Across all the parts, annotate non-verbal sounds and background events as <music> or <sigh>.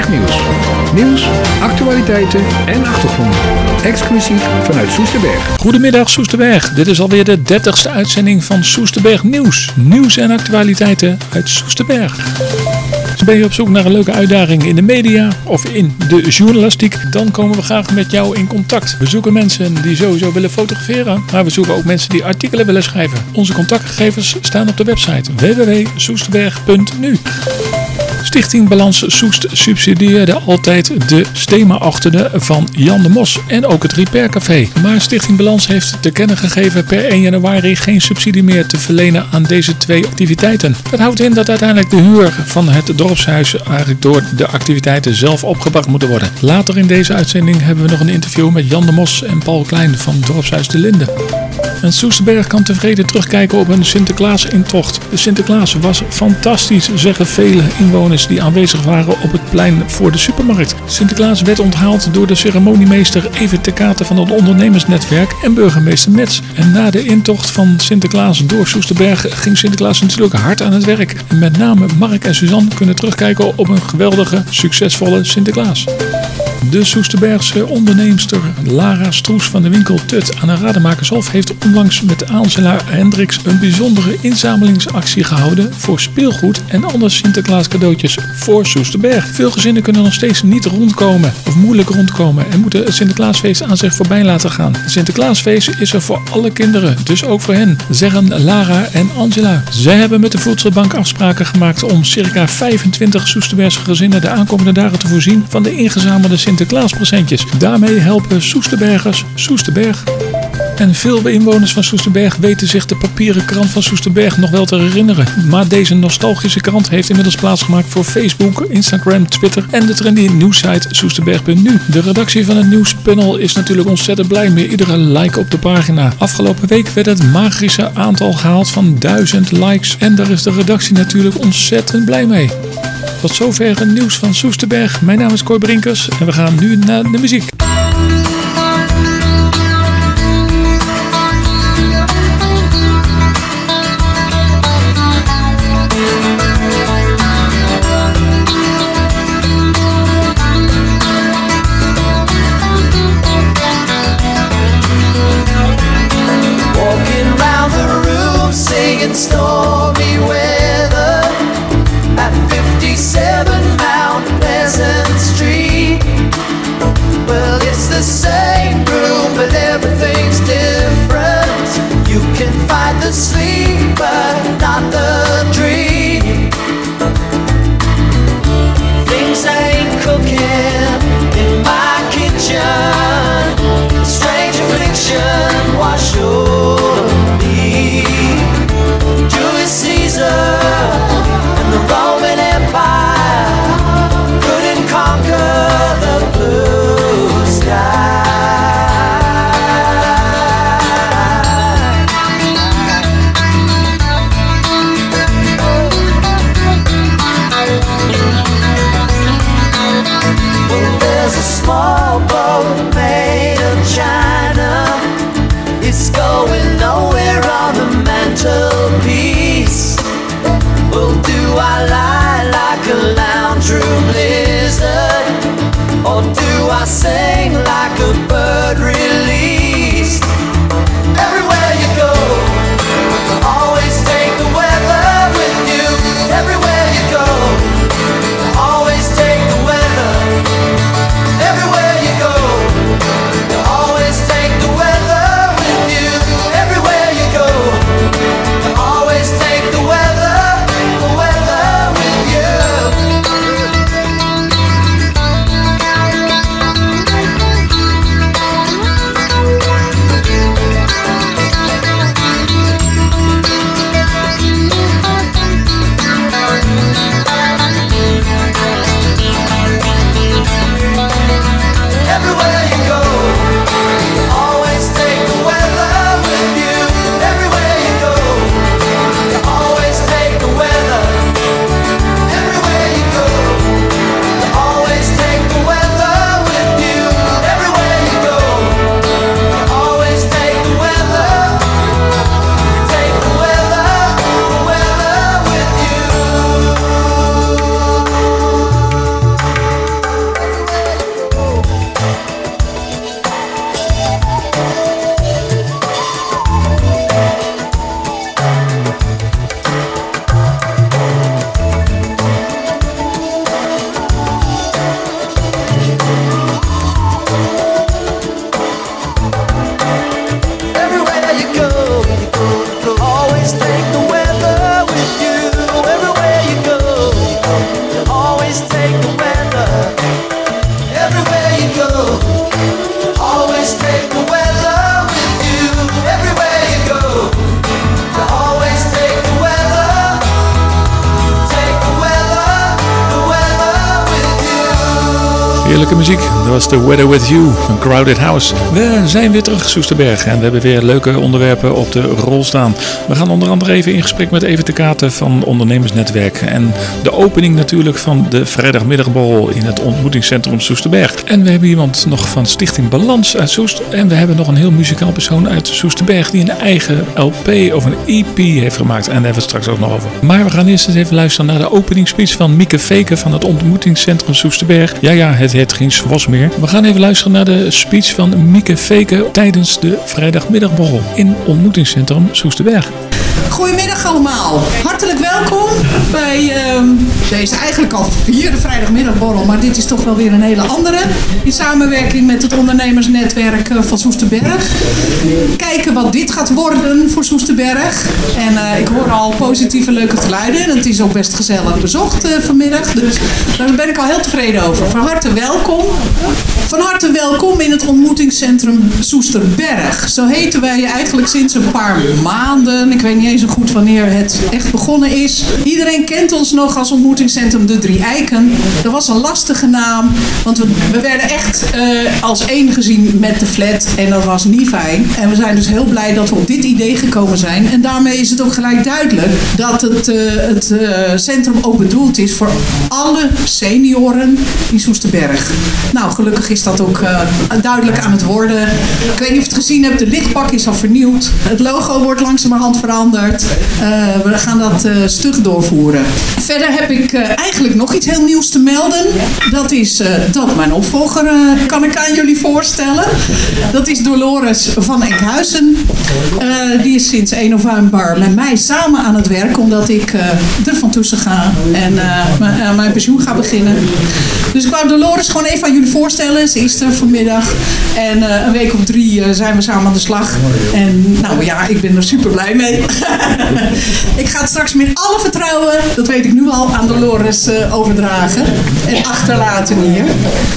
Soesterberg Nieuws. Actualiteiten en achtergronden. Exclusief vanuit Soesterberg. Goedemiddag Soesterberg. Dit is alweer de 30ste uitzending van Soesterberg Nieuws. Nieuws en actualiteiten uit Soesterberg. Ben je op zoek naar een leuke uitdaging in de media of in de journalistiek? Dan komen we graag met jou in contact. We zoeken mensen die sowieso willen fotograferen, maar we zoeken ook mensen die artikelen willen schrijven. Onze contactgegevens staan op de website www.soesterberg.nu. Stichting Balans Soest subsidieerde altijd de stema-achtende van Jan de Mos en ook het Repair Café. Maar Stichting Balans heeft te kennen gegeven per 1 januari geen subsidie meer te verlenen aan deze twee activiteiten. Dat houdt in dat uiteindelijk de huur van het dorpshuis eigenlijk door de activiteiten zelf opgebracht moet worden. Later in deze uitzending hebben we nog een interview met Jan de Mos en Paul Klein van dorpshuis De Linde. En Soesterberg kan tevreden terugkijken op een Sinterklaas-intocht. De Sinterklaas was fantastisch, zeggen vele inwoners die aanwezig waren op het plein voor de supermarkt. Sinterklaas werd onthaald door de ceremoniemeester Even Tekate van het ondernemersnetwerk en burgemeester Mets. En na de intocht van Sinterklaas door Soesterberg ging Sinterklaas natuurlijk hard aan het werk. En met name Mark en Suzanne kunnen terugkijken op een geweldige, succesvolle Sinterklaas. De Soesterbergse onderneemster Lara Stroes van de winkel Tut aan de Rademakershof heeft onlangs met Angela Hendricks een bijzondere inzamelingsactie gehouden voor speelgoed en andere Sinterklaas cadeautjes voor Soesterberg. Veel gezinnen kunnen nog steeds niet rondkomen of moeilijk rondkomen en moeten het Sinterklaasfeest aan zich voorbij laten gaan. Het Sinterklaasfeest is er voor alle kinderen, dus ook voor hen, zeggen Lara en Angela. Zij hebben met de Voedselbank afspraken gemaakt om circa 25 Soesterbergse gezinnen de aankomende dagen te voorzien van de ingezamelde Sinterklaaspresentjes. Daarmee helpen Soesterbergers Soesterberg. En veel inwoners van Soesterberg weten zich de papieren krant van Soesterberg nog wel te herinneren. Maar deze nostalgische krant heeft inmiddels plaatsgemaakt voor Facebook, Instagram, Twitter en de trendy nieuwssite Soesterberg.nu. De redactie van het nieuwspanel is natuurlijk ontzettend blij met iedere like op de pagina. Afgelopen week werd het magische aantal gehaald van 1000 likes. En daar is de redactie natuurlijk ontzettend blij mee. Tot zover het nieuws van Soesterberg. Mijn naam is Cor Brinkers en we gaan nu naar de muziek. Dat was The Weather With You van Crowded House. We zijn weer terug Soesterberg en we hebben weer leuke onderwerpen op de rol staan. We gaan onder andere even in gesprek met Even de Katen van Ondernemersnetwerk. En de opening natuurlijk van de vrijdagmiddagborrel in het ontmoetingscentrum Soesterberg. En we hebben iemand nog van Stichting Balans uit Soest. En we hebben nog een heel muzikaal persoon uit Soesterberg die een eigen LP of een EP heeft gemaakt. En daar hebben we straks ook nog over. Maar we gaan eerst eens even luisteren naar de openingsspeech van Mieke Veken van het ontmoetingscentrum Soesterberg. Ja, ja, het heet geen was We gaan even luisteren naar de speech van Mieke Veken tijdens de vrijdagmiddagborrel in ontmoetingscentrum Soesterberg. Goedemiddag allemaal. Hartelijk welkom bij uh, deze eigenlijk al vierde vrijdagmiddagborrel, maar dit is toch wel weer een hele andere. In samenwerking met het ondernemersnetwerk eh, van Soesterberg. Kijken wat dit gaat worden voor Soesterberg. En uh, ik hoor al positieve leuke geluiden. En het is ook best gezellig bezocht uh, vanmiddag. Dus daar ben ik al heel tevreden over. Van harte welkom. Van harte welkom in het ontmoetingscentrum Soesterberg. Zo heten wij eigenlijk sinds een paar maanden. Ik weet niet eens goed wanneer het echt begonnen is. Iedereen kent ons nog als ontmoetingscentrum De Drie Eiken. Dat was een lastige naam, want we, we werden echt uh, als één gezien met de flat en dat was niet fijn. En we zijn dus heel blij dat we op dit idee gekomen zijn. En daarmee is het ook gelijk duidelijk dat het, uh, het uh, centrum ook bedoeld is voor alle senioren in Soesterberg. Nou, gelukkig is dat ook duidelijk aan het worden. Ik weet niet of je het gezien hebt, de lichtpak is al vernieuwd. Het logo wordt langzamerhand veranderd. Uh, we gaan dat uh, stug doorvoeren. Verder heb ik uh, eigenlijk nog iets heel nieuws te melden. Dat is dat mijn opvolger kan ik aan jullie voorstellen. Dat is Dolores van Enkhuizen. die is sinds 1 november met mij samen aan het werk. Omdat ik er van tussen ga en mijn pensioen ga beginnen. Dus ik wou Dolores gewoon even aan jullie voorstellen. Ze is er vanmiddag. En een week of drie zijn we samen aan de slag. En nou ja, ik ben er super blij mee. <laughs> ik ga het straks met alle vertrouwen, dat weet ik nu al, aan Dolores uh, overdragen. En achterlaten hier.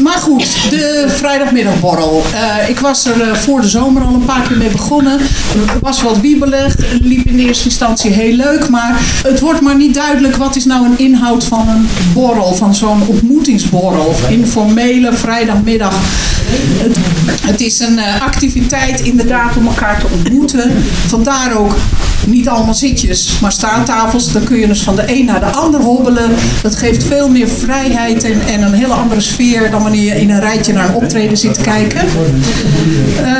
Maar goed, de vrijdagmiddagborrel. Ik was er voor de zomer al een paar keer mee begonnen. Het was wat wiebelig. Liep in eerste instantie heel leuk. Maar het wordt maar niet duidelijk wat is nou een inhoud van een borrel. Van zo'n ontmoetingsborrel. Of informele vrijdagmiddag. Het, het is een activiteit inderdaad om elkaar te ontmoeten. Vandaar ook niet allemaal zitjes, maar staattafels. Dan kun je dus van de een naar de ander hobbelen. Dat geeft veel meer vrijheid en, en een hele andere sfeer dan wanneer je in een rijtje naar een optreden zit te kijken.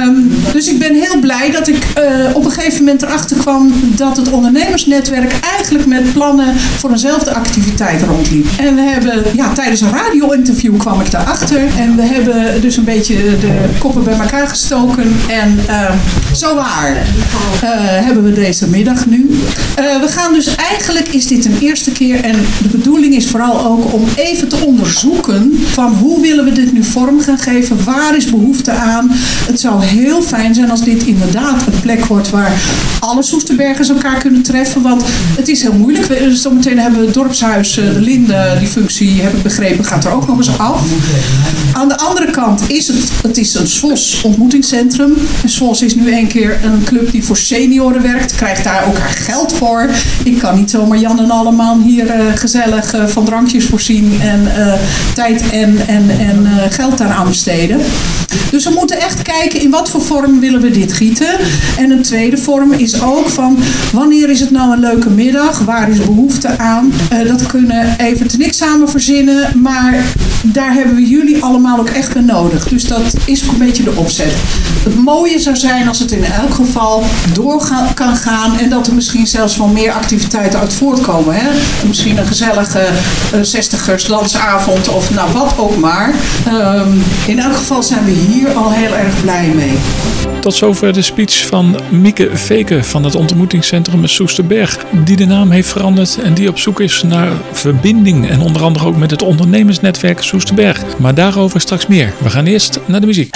Um, dus ik ben heel blij dat ik uh, op een gegeven moment erachter kwam dat het ondernemersnetwerk eigenlijk met plannen voor eenzelfde activiteit rondliep. En we hebben, ja, tijdens een radio-interview kwam ik daarachter. En we hebben dus een beetje de koppen bij elkaar gestoken. En uh, zo waar uh, hebben we deze middag nu. Uh, we gaan dus eigenlijk, is dit een eerste keer en de bedoeling is vooral ook om even te onderzoeken van hoe willen we dit nu vorm gaan geven, waar is behoefte aan. Het zou heel fijn zijn als dit inderdaad een plek wordt waar alle Soesterbergers elkaar kunnen treffen, want het is heel moeilijk. We, zometeen hebben we het dorpshuis, de Linde, die functie heb ik begrepen, gaat er ook nog eens af. Aan de andere kant is het, het is een SWOS ontmoetingscentrum. En SWOS is nu een keer een club die voor senioren werkt, krijgt daar ook haar geld voor. Ik kan niet zomaar Jan en allemaal hier uh, gezellig van drankjes voorzien en tijd en, en, en geld daaraan besteden. Dus we moeten echt kijken in wat voor vorm willen we dit gieten. En een tweede vorm is ook van wanneer is het nou een leuke middag? Waar is behoefte aan? dat kunnen even niks samen verzinnen, maar daar hebben we jullie allemaal ook echt bij nodig. Dus dat is ook een beetje de opzet. Het mooie zou zijn als het in elk geval door kan gaan en dat er misschien zelfs wel meer activiteiten uit voortkomen. Hè? Misschien een gezellige uh, zestigers dansavond of nou wat ook maar. Um, in elk geval zijn we hier al heel erg blij mee. Tot zover de speech van Mieke Veken van het ontmoetingscentrum Soesterberg. Die de naam heeft veranderd en die op zoek is naar verbinding. En onder andere ook met het ondernemersnetwerk Soesterberg. Maar daarover straks meer. We gaan eerst naar de muziek.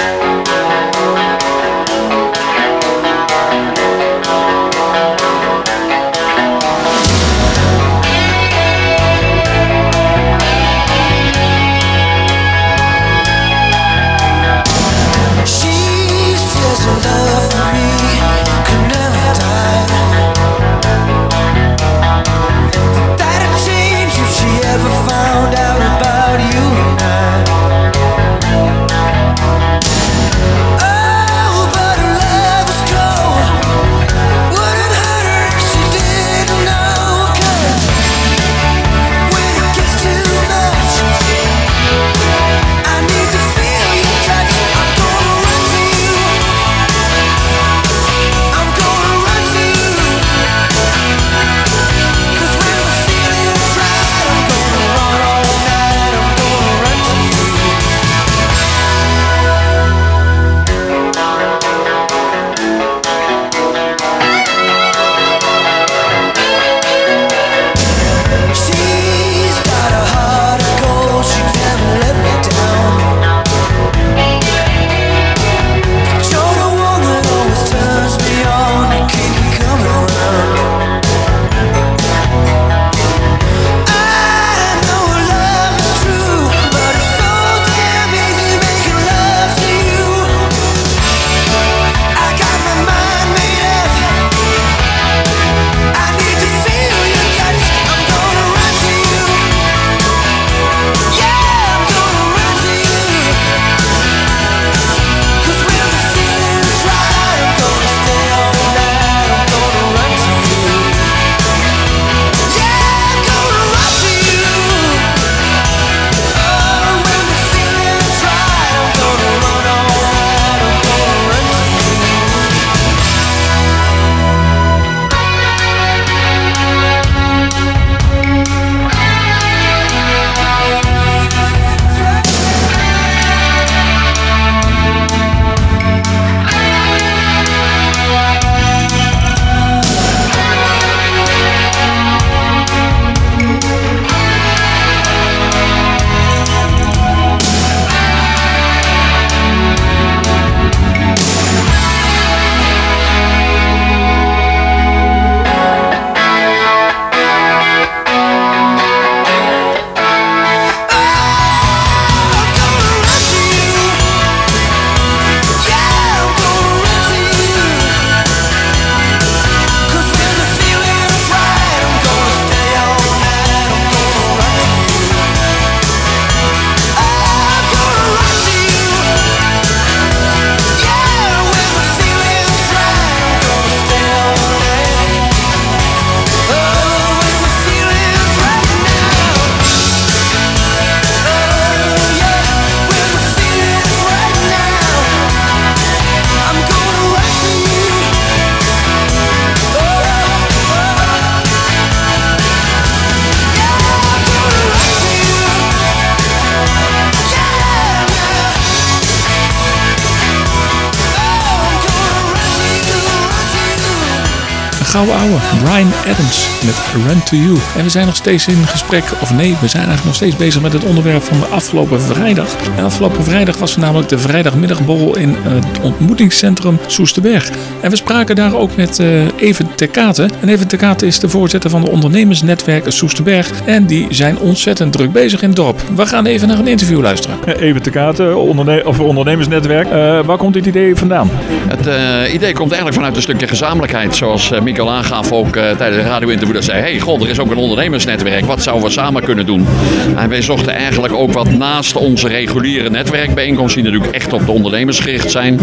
Run to You. En we zijn nog steeds in gesprek, of nee, we zijn eigenlijk nog steeds bezig met het onderwerp van de afgelopen vrijdag. En afgelopen vrijdag was er namelijk de vrijdagmiddagborrel in het ontmoetingscentrum Soesterberg. En we spraken daar ook met uh, Even Tekate. En Even Tekate is de voorzitter van de ondernemersnetwerk Soesterberg. En die zijn ontzettend druk bezig in het dorp. We gaan even naar een interview luisteren. Even Tekate, onderne of ondernemersnetwerk. Uh, waar komt dit idee vandaan? Het uh, idee komt eigenlijk vanuit een stukje gezamenlijkheid. Zoals uh, Mikkel aangaf ook tijdens de radio-interview. Dat zei, hey, god, er is ook een ondernemersnetwerk. Wat zouden we samen kunnen doen? En wij zochten eigenlijk ook wat naast onze reguliere netwerkbijeenkomsten... die natuurlijk echt op de ondernemers gericht zijn...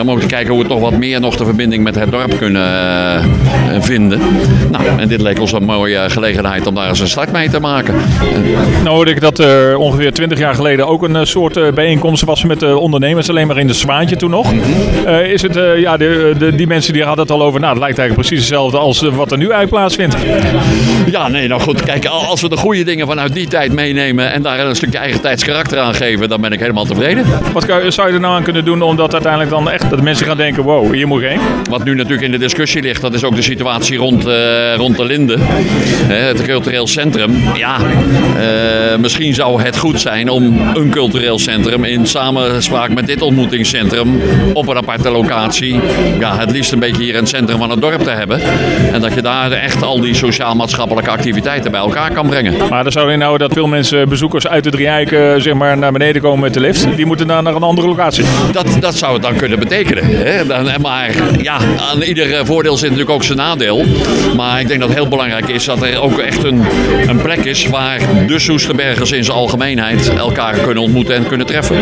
om ook te kijken hoe we toch wat meer nog de verbinding met het dorp kunnen vinden. Nou, en dit leek ons een mooie gelegenheid om daar eens een start mee te maken. Nou hoorde ik dat er ongeveer 20 jaar geleden ook een soort bijeenkomst was met de ondernemers. Alleen maar in de Zwaantje toen nog. Uh, is het, ja, de, de, die mensen die hadden het al over, nou, het lijkt eigenlijk precies hetzelfde als wat er nu uit plaatsvindt. Ja, nee, nou goed, kijk, als we de goede dingen vanuit die tijd meenemen en daar een stukje eigen tijds karakter aan geven, dan ben ik helemaal tevreden. Wat zou je er nou aan kunnen doen om dat uiteindelijk dan echt, dat mensen gaan denken, wow, hier moet ik heen? Wat nu natuurlijk in de discussie ligt, dat is ook de situatie rond, rond de Linde, het cultureel centrum. Ja, misschien zou het goed zijn om een cultureel centrum in samenspraak met dit ontmoetingscentrum op een aparte locatie. Ja, het liefst een beetje hier in het centrum van het dorp te hebben. En dat je daar echt al die sociaal-maatschappelijke activiteiten bij elkaar kan brengen. Maar dan zou inhouden dat veel mensen, bezoekers uit de drie eiken, zeg maar, naar beneden komen met de lift. Die moeten dan naar een andere locatie. Dat, dat zou het dan kunnen betekenen. Hè? Dan, maar ja, aan ieder voordeel zit natuurlijk ook zijn nadeel. Maar ik denk dat het heel belangrijk is dat er ook echt een, een plek is waar de Soesterbergers in zijn algemeenheid elkaar kunnen ontmoeten en kunnen treffen.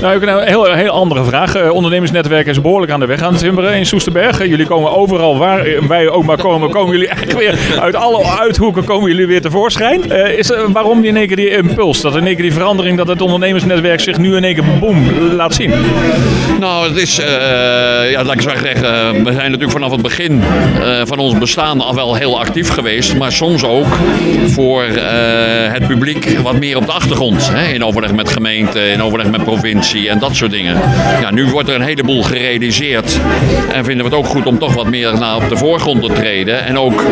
Nou, ik heb een heel, heel andere vraag. Ondernemersnetwerk is behoorlijk aan de weg aan het timmeren in Soesterberg. Jullie komen overal waar wij ook maar komen, komen jullie eigenlijk weer <laughs> uit alle uithoeken komen jullie weer tevoorschijn. Uh, is waarom in één keer die impuls, dat in één keer die verandering, dat het ondernemersnetwerk zich nu in één keer boom laat zien? Nou, het is, uh, ja, laat ik zo zeggen, we zijn natuurlijk vanaf het begin van ons bestaan al wel heel actief geweest, maar soms ook voor het publiek wat meer op de achtergrond. Hè, in overleg met gemeente, in overleg met provincie en dat soort dingen. Ja, nu wordt er een heleboel gerealiseerd. En vinden we het ook goed om toch wat meer naar op de voorgrond te treden. En ook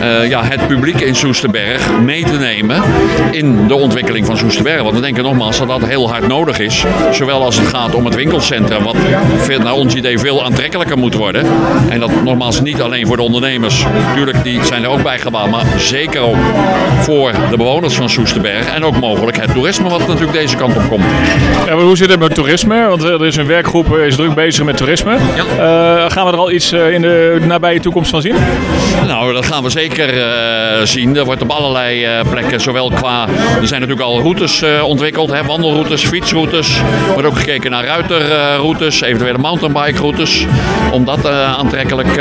uh, ja, het publiek in Soesterberg mee te nemen in de ontwikkeling van Soesterberg. Want we denken nogmaals dat dat heel hard nodig is. Zowel als het gaat om het winkelcentrum, wat naar ons idee veel aantrekkelijker moet worden. En dat nogmaals niet alleen voor de ondernemers. Natuurlijk, die zijn er ook bij gebouwd. Maar zeker ook voor de bewoners van Soesterberg. En ook mogelijk het toerisme wat natuurlijk deze kant op komt. Ja, maar hoe zit het met toerisme? Want er is een werkgroep is druk bezig met toerisme. Ja. Uh, gaan we er al iets in de nabije toekomst van zien? Nou, dat gaan we zeker uh, zien. Er wordt op allerlei uh, plekken, zowel qua... Er zijn natuurlijk al routes ontwikkeld, hè, wandelroutes, fietsroutes. Er wordt ook gekeken naar ruiterroutes, eventuele mountainbike-routes. Om dat aantrekkelijk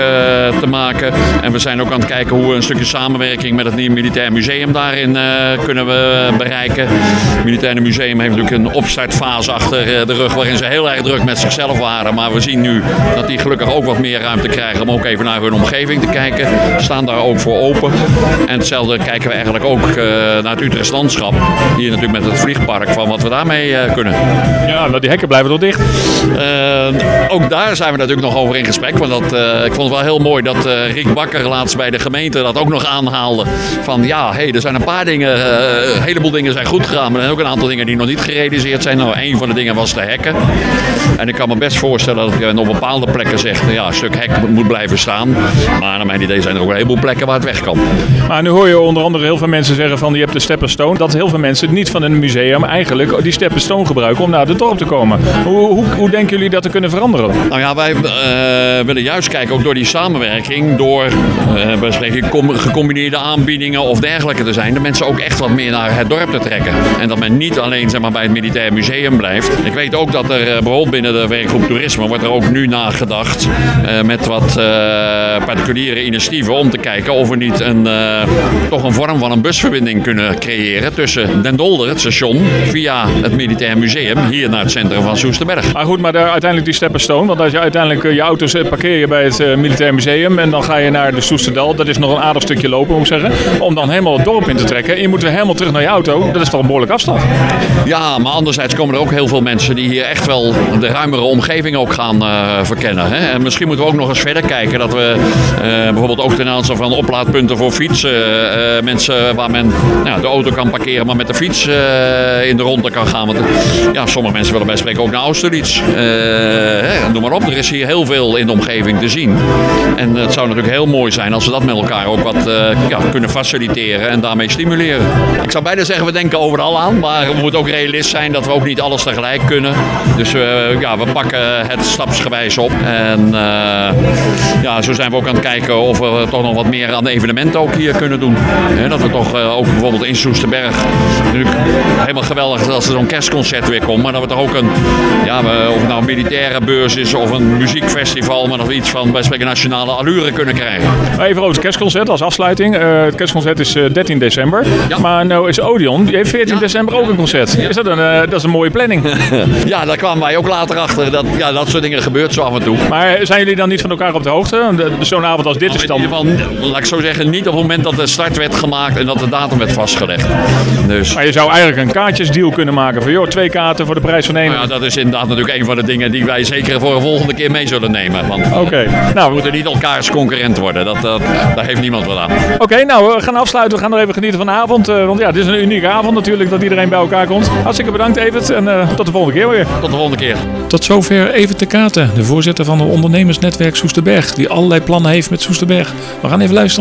te maken. En we zijn ook aan het kijken hoe we een stukje samenwerking met het nieuwe Militair Museum daarin kunnen we bereiken. Het Militair Museum heeft natuurlijk een opstartfase achter de rug waarin ze heel erg druk met zichzelf waren. Maar we zien nu dat die gelukkig ook wat meer ruimte krijgen om ook even naar hun omgeving te kijken. Staan daar ook voor open. En hetzelfde kijken we eigenlijk ook uh, naar het Utrechts landschap. Hier natuurlijk met het vliegpark van wat we daarmee uh, kunnen. Ja, nou die hekken blijven toch dicht? Uh, ook daar zijn we natuurlijk nog over in gesprek. Want dat, ik vond het wel heel mooi dat Riek Bakker laatst bij de gemeente dat ook nog aanhaalde. Van ja, hey, er zijn een paar dingen, een heleboel dingen zijn goed gegaan. Maar er zijn ook een aantal dingen die nog niet gerealiseerd zijn. Nou, een van de dingen was de hekken. En ik kan me best voorstellen dat je op bepaalde plekken zegt, ja, een stuk hek moet blijven staan. Maar naar mijn idee zijn er ook een heleboel plekken waar het weg kan. Maar nu hoor je onder andere heel veel mensen zeggen van je hebt de Steppenstone. Dat heel veel mensen niet van een museum eigenlijk die Steppenstone gebruiken om naar het dorp te komen. Hoe, hoe, hoe denken jullie dat te kunnen veranderen? Nou ja, wij uh, willen juist kijken ook door die samenwerking, door uh, gecombineerde aanbiedingen of dergelijke te zijn, de mensen ook echt wat meer naar het dorp te trekken. En dat men niet alleen zeg maar, bij het Militair Museum blijft. Ik weet ook dat er bijvoorbeeld binnen de werkgroep toerisme wordt er ook nu nagedacht uh, met wat particuliere initiatieven om te kijken of we niet een, uh, toch een vorm van een busverbinding kunnen creëren tussen Den Dolder, het station, via het Militair Museum, hier naar het centrum van Soesterberg. Maar goed, maar daar, uiteindelijk die Steppenstone, want als je uiteindelijk je auto's parkeer je bij het Militair Museum en dan ga je naar de Soesterdal, dat is nog een aardig stukje lopen moet ik zeggen, om dan helemaal het dorp in te trekken en je moet weer helemaal terug naar je auto, dat is toch een behoorlijk afstand. Ja, maar anderzijds komen er ook heel veel mensen die hier echt wel de ruimere omgeving ook gaan uh, verkennen. Hè? En misschien moeten we ook nog eens verder kijken dat we Eh, bijvoorbeeld ook ten aanzien van oplaadpunten voor fietsen. Eh, mensen waar men nou, de auto kan parkeren, maar met de fiets eh, in de ronde kan gaan. Want ja, sommige mensen willen bij spreken ook naar Austerlitz. Eh, hè, noem maar op, er is hier heel veel in de omgeving te zien. En het zou natuurlijk heel mooi zijn als we dat met elkaar ook wat eh, ja, kunnen faciliteren en daarmee stimuleren. Ik zou bijna zeggen, we denken overal aan, maar we moeten ook realist zijn dat we ook niet alles tegelijk kunnen. Dus eh, ja, we pakken het stapsgewijs op. En eh, ja, zo zijn we ook aan het kijken of we toch nog wat meer aan de evenementen ook hier kunnen doen. Dat we toch eh, ook bijvoorbeeld in Soesterberg, natuurlijk helemaal geweldig als er zo'n kerstconcert weer komt, maar dat we toch ook een, ja, of het nou een militaire beurs is of een muziekfestival, maar dat we iets van bij spreken nationale allure kunnen krijgen. Even over het kerstconcert als afsluiting. Eh, het kerstconcert is eh, 13 december. Ja. Maar nou is Odeon, die heeft 14 Ja. december ook een concert. Is dat een, eh, dat is een mooie planning. <laughs> Ja, daar kwamen wij ook later achter. Dat, ja, dat soort dingen gebeurt zo af en toe. Maar zijn jullie dan niet van elkaar op de hoogte? Zo'n avond als dit is in dan... ieder geval, zo zeggen, niet op het moment dat de start werd gemaakt en dat de datum werd vastgelegd. Dus Maar je zou eigenlijk een kaartjesdeal kunnen maken. Van joh, twee kaarten voor de prijs van één. nou ja, dat is inderdaad natuurlijk een van de dingen die wij zeker voor een volgende keer mee zullen nemen. Want Oké, we nou, moeten niet elkaars concurrent worden. Dat, dat, daar heeft niemand wat aan. Oké, nou, we gaan afsluiten. We gaan nog even genieten van de avond. eh, want ja, dit is een unieke avond natuurlijk dat iedereen bij elkaar komt. Hartstikke bedankt, Evert. En eh, tot de volgende keer weer. Tot de volgende keer. Tot zover even te katen, de voorzitter van het ondernemersnetwerk Soesterberg, die allerlei plannen heeft met Soesterberg. We gaan even luisteren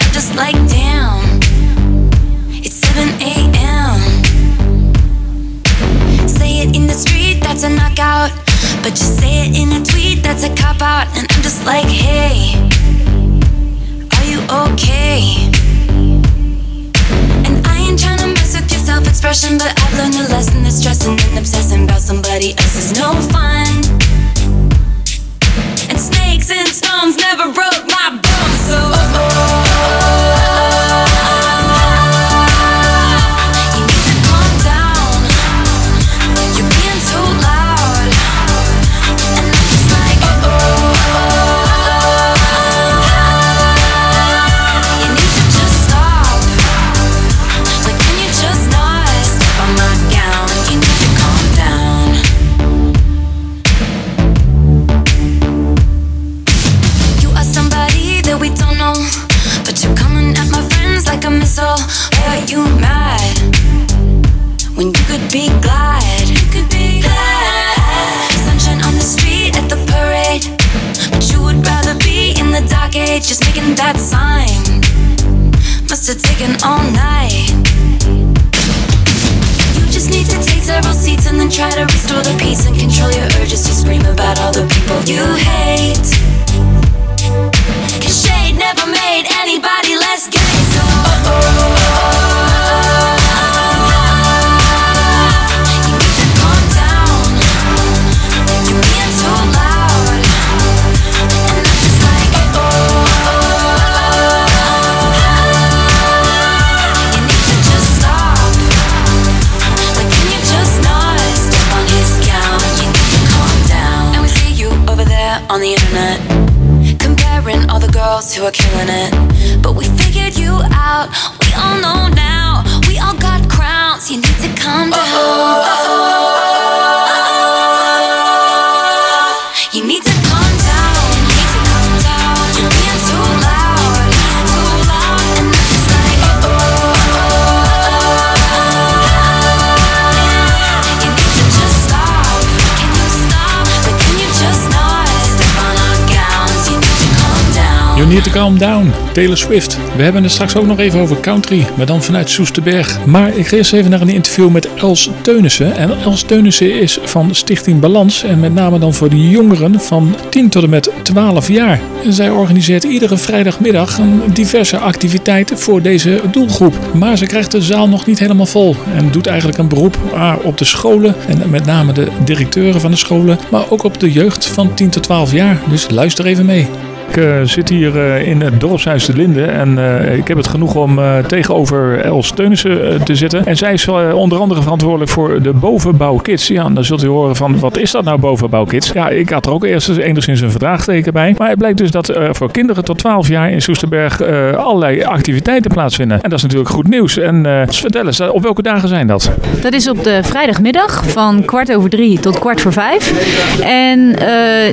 You need to calm down, Taylor Swift. We hebben het straks ook nog even over country, maar dan vanuit Soesterberg. Maar ik ga eerst even naar een interview met Els Teunissen. En Els Teunissen is van Stichting Balans en met name dan voor de jongeren van 10 tot en met 12 jaar. Zij organiseert iedere vrijdagmiddag een diverse activiteiten voor deze doelgroep. Maar ze krijgt de zaal nog niet helemaal vol en doet eigenlijk een beroep ah, op de scholen en met name de directeuren van de scholen, maar ook op de jeugd van 10 tot 12 jaar. Dus luister even mee. Ik eh, zit hier eh, in het dorpshuis de Linde en eh, ik heb het genoeg om tegenover Els Teunissen te zitten. En zij is onder andere verantwoordelijk voor de bovenbouw kids. Ja, dan zult u horen van wat is dat nou bovenbouw kids? Ja, ik had er ook eerst enigszins een verdraagteken bij. Maar het blijkt dus dat voor kinderen tot 12 jaar in Soesterberg allerlei activiteiten plaatsvinden. En dat is natuurlijk goed nieuws. En vertel eens, op welke dagen zijn dat? Dat is op de vrijdagmiddag van kwart over drie tot kwart voor vijf. En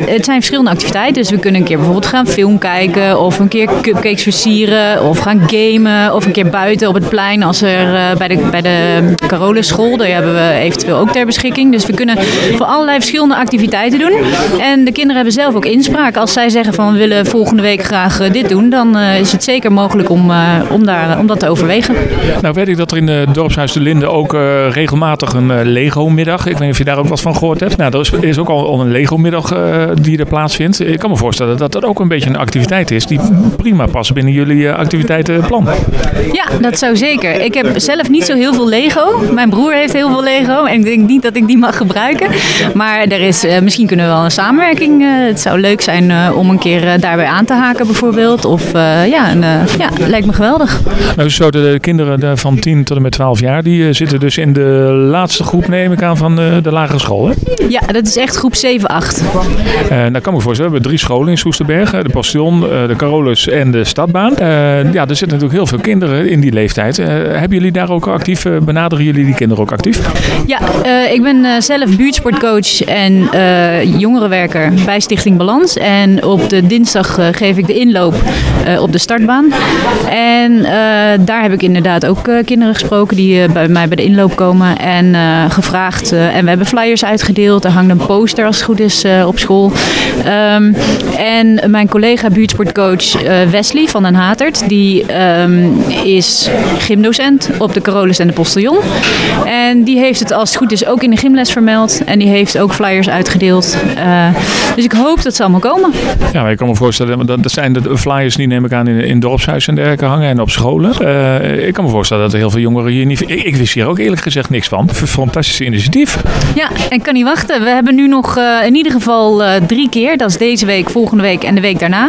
het zijn verschillende activiteiten. Dus we kunnen een keer bijvoorbeeld gaan film kijken. Of een keer cupcakes versieren. Of gaan gamen. Of een keer buiten op het plein. Als er eh, bij de, bij de. Daar hebben we eventueel ook ter beschikking. Dus we kunnen voor allerlei verschillende activiteiten doen. En de kinderen hebben zelf ook inspraak. Als zij zeggen van we willen volgende week graag eh, dit doen. Dan eh, is het zeker mogelijk om, om, daar, om dat te overwegen. Nou weet ik dat er in het dorpshuis de Linde ook regelmatig een Lego-middag. Ik weet niet of je daar ook wat van gehoord hebt. Nou, er is, is ook al, al een Lego-middag die er plaatsvindt. Ik kan me voorstellen dat dat ook een beetje een activiteit is die prima past binnen jullie eh, activiteitenplan. Ja, dat zou zeker. Ik heb zelf niet zo heel veel Lego. Mijn broer heeft heel veel Lego en ik denk niet dat ik die mag gebruiken. Maar er is, eh, misschien kunnen we wel een samenwerking. eh, het zou leuk zijn om een keer daarbij aan te haken bijvoorbeeld. Of ja, een, ja, lijkt me geweldig. Nou, zo de, de kinderen de- van 10 tot en met 12 jaar, die zitten dus in de laatste groep, neem ik aan, van de, de lagere school. Hè? Ja, dat is echt groep 7, 8. Eh, nou kan ik me voorstellen, we hebben drie scholen in Soesterberg. Eh, De Postion, eh, de Carolus en de Stadbaan. Eh, ja, er zitten natuurlijk heel veel kinderen in die leeftijd. Hebben jullie daar ook actief, benaderen jullie die kinderen ook actief? Ja, ik ben zelf buurtsportcoach en jongerenwerker bij Stichting Balans. En op de dinsdag geef ik de inloop op de startbaan. En daar heb ik inderdaad ook kinderen gesproken die bij mij bij de inloop komen. En gevraagd. en we hebben flyers uitgedeeld. Er hangt een poster als het goed is op school. Ehm, en mijn collega buurtsportcoach eh, Wesley van den Hatert. Die ehm, is gymdocent op de Carolus en de Postillon. En die heeft het als het goed is ook in de gymles vermeld. En die heeft ook flyers uitgedeeld. Eh, dus ik hoop dat ze allemaal komen. Ja, maar ik kan me voorstellen, dat, dat zijn de flyers die neem ik aan in, in dorpshuis en dergelijke hangen en op scholen. Eh, ik kan me voorstellen dat er heel veel jongeren hier niet... Ik, ik wist hier ook eerlijk gezegd niks van. Fantastisch initiatief. Ja, en kan niet wachten. We hebben nu nog in ieder geval drie keer. Dat is deze week, volgende week en de week daarna.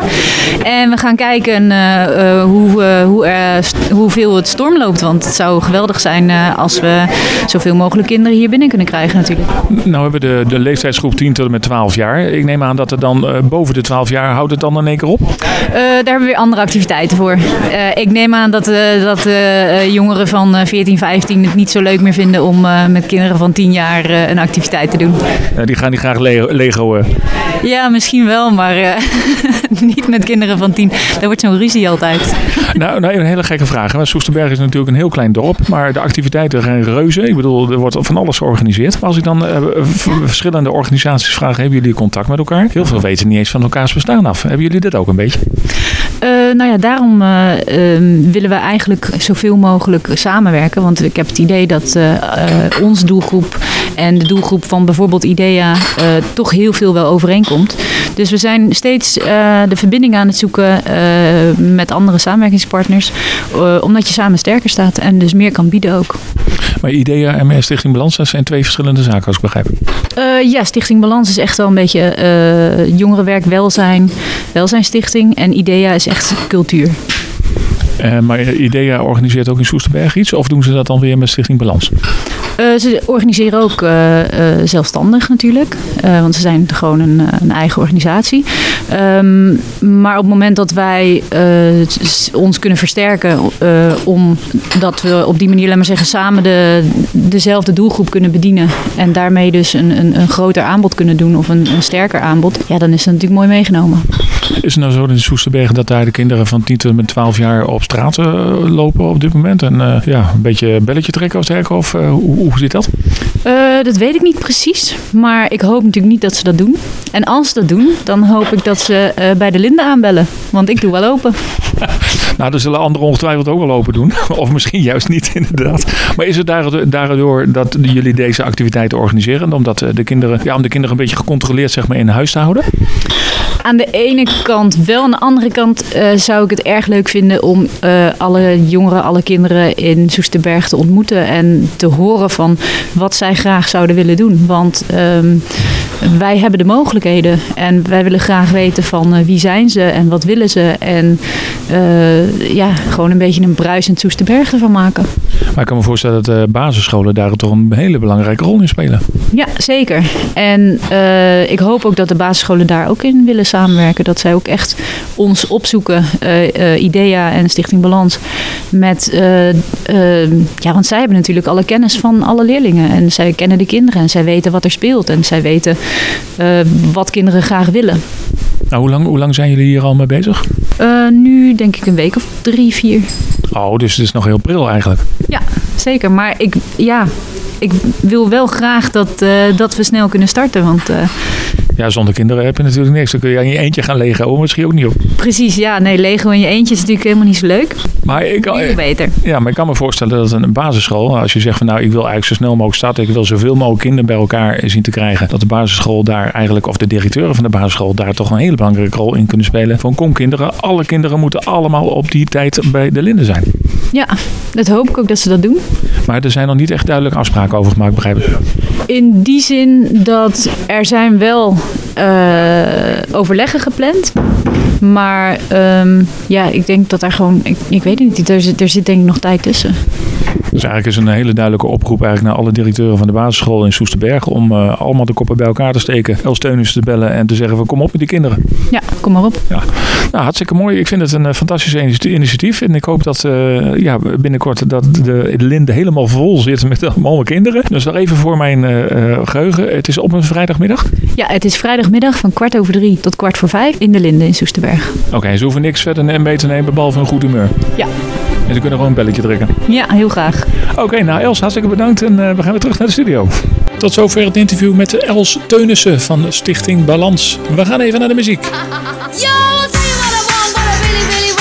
En we gaan kijken eh, eh, hoe, eh, hoe, hoeveel het storm loopt. Want het zou geweldig zijn als we zoveel mogelijk kinderen hier binnen kunnen krijgen natuurlijk. Nou hebben we de, de leeftijdsgroep 10 tot en met 12 jaar. Ik neem aan dat er dan boven de 12 jaar houdt het dan in één keer op. Daar hebben we weer andere activiteiten voor. Ik neem aan dat, dat jongeren van eh, 14, 15 het niet zo leuk meer vinden om met kinderen van 10 jaar een activiteit te doen. Die gaan die graag le Lego. Ja, misschien wel, maar <laughs> <laughs> niet met kinderen van 10. Daar wordt zo'n ruzie altijd. nou, nou, een hele gekke vraag. hè. Soesterberg is natuurlijk een heel klein dorp. Maar de activiteiten zijn reuze. Ik bedoel, er wordt van alles georganiseerd. Maar als ik dan eh, verschillende organisaties vraag, hebben jullie contact met elkaar? Heel veel weten niet eens van elkaars bestaan af. Hebben jullie dit ook een beetje? Eh, nou ja, daarom eh, ehm, willen we eigenlijk zoveel mogelijk samenwerken. Want ik heb het idee dat onze doelgroep en de doelgroep van bijvoorbeeld IDEA eh, toch heel veel wel overeenkomt. Dus we zijn steeds eh, de verbinding aan het zoeken eh, met andere samenwerkingspartners. omdat je samen sterker staat en dus meer kan bieden ook. Maar IDEA en Stichting Balans, zijn twee verschillende zaken, als ik begrijp. Ja, Stichting Balans is echt wel een beetje jongerenwerk, welzijn, welzijnstichting. En IDEA is echt cultuur. Eh, maar IDEA organiseert ook in Soesterberg iets? Of doen ze dat dan weer met Stichting Balans? Eh, ze organiseren ook eh, zelfstandig natuurlijk, want ze zijn gewoon een, een eigen organisatie. Ehm, maar op het moment dat wij ons kunnen versterken, omdat we op die manier, maar zeggen, samen de, dezelfde doelgroep kunnen bedienen en daarmee dus een, een, een groter aanbod kunnen doen of een, een sterker aanbod, ja, dan is dat natuurlijk mooi meegenomen. Is het nou zo in Soesterberg dat daar de kinderen van 10 tot en met 12 jaar op straat eh, lopen op dit moment? En eh, ja, een beetje belletje trekken of dergelijke? Of eh, hoe, hoe zit dat? Dat weet ik niet precies. Maar ik hoop natuurlijk niet dat ze dat doen. En als ze dat doen, dan hoop ik dat ze bij de Linde aanbellen. Want ik doe wel open. <laughs> Nou, dat zullen anderen ongetwijfeld ook wel open doen. <laughs> Of misschien juist niet, <laughs> inderdaad. Maar is het daardoor- dat jullie deze activiteiten organiseren? Omdat de kinderen, ja, om de kinderen een beetje gecontroleerd zeg maar, in huis te houden? Aan de ene kant wel. Aan de andere kant eh, zou ik het erg leuk vinden om eh, alle jongeren, alle kinderen in Soesterberg te ontmoeten. En te horen van wat zij graag zouden willen doen. Want ehm, wij hebben de mogelijkheden. En wij willen graag weten van eh, wie zijn ze en wat willen ze. En eh, ja, gewoon een beetje een bruisend Soesterberg ervan maken. Maar ik kan me voorstellen dat de basisscholen daar toch een hele belangrijke rol in spelen. Ja, zeker. En eh, ik hoop ook dat de basisscholen daar ook in willen samenwerken. Dat zij ook echt ons opzoeken, eh, eh, IDEA en Stichting Balans. Met, eh, eh, ja, want zij hebben natuurlijk alle kennis van alle leerlingen. En zij kennen de kinderen en zij weten wat er speelt. En zij weten eh, wat kinderen graag willen. Nou, hoe lang, hoe lang zijn jullie hier al mee bezig? Eh, nu denk ik een week of drie, vier. Oh, dus het is nog heel pril eigenlijk. Ja, zeker. Maar ik, ja, ik wil wel graag dat, eh, dat we snel kunnen starten. Want eh, Ja, zonder kinderen heb je natuurlijk niks. Dan kun je aan je eentje gaan legen. Oh, misschien ook niet op. precies, ja, nee, Lego in je eentje is natuurlijk helemaal niet zo leuk. Maar ik, kan- beter. Ja, maar ik kan me voorstellen dat een basisschool, als je zegt van nou, ik wil eigenlijk zo snel mogelijk starten, ik wil zoveel mogelijk kinderen bij elkaar zien te krijgen, dat de basisschool daar eigenlijk, of de directeuren van de basisschool, daar toch een hele belangrijke rol in kunnen spelen. Van kom kinderen, alle kinderen moeten allemaal op die tijd bij de Linden zijn. Ja, dat hoop ik ook dat ze dat doen. Maar er zijn nog niet echt duidelijke afspraken over gemaakt, begrijp ik. In die zin dat er zijn wel eh, overleggen gepland. Maar ehm, ja, ik denk dat daar gewoon, ik, ik weet het niet, er zit, er zit denk ik nog tijd tussen. Dus eigenlijk is een hele duidelijke oproep eigenlijk naar alle directeuren van de basisschool in Soesterberg om eh, allemaal de koppen bij elkaar te steken, Els Teunissen te bellen en te zeggen van kom op met die kinderen. Ja, kom maar op. Ja, nou, hartstikke mooi. Ik vind het een eh, fantastisch initi- initiatief. En ik hoop dat eh, ja, binnenkort dat de, de linde helemaal vol zit met allemaal kinderen. Dus nog even voor mijn eh, eh, geheugen. Het is op een vrijdagmiddag. Ja, het is vrijdagmiddag van kwart over drie tot kwart voor vijf in de Linde in Soesterberg. Oké, ze hoeven niks verder mee te nemen behalve een goed humeur. Ja, En ze kunnen gewoon een belletje drukken. ja heel graag. Oké, nou Els, hartstikke bedankt. En eh, we gaan weer terug naar de studio. Tot zover het interview met Els Teunissen van de Stichting Balans. We gaan even naar de muziek. Yo, I'll tell you what I want, what I really, really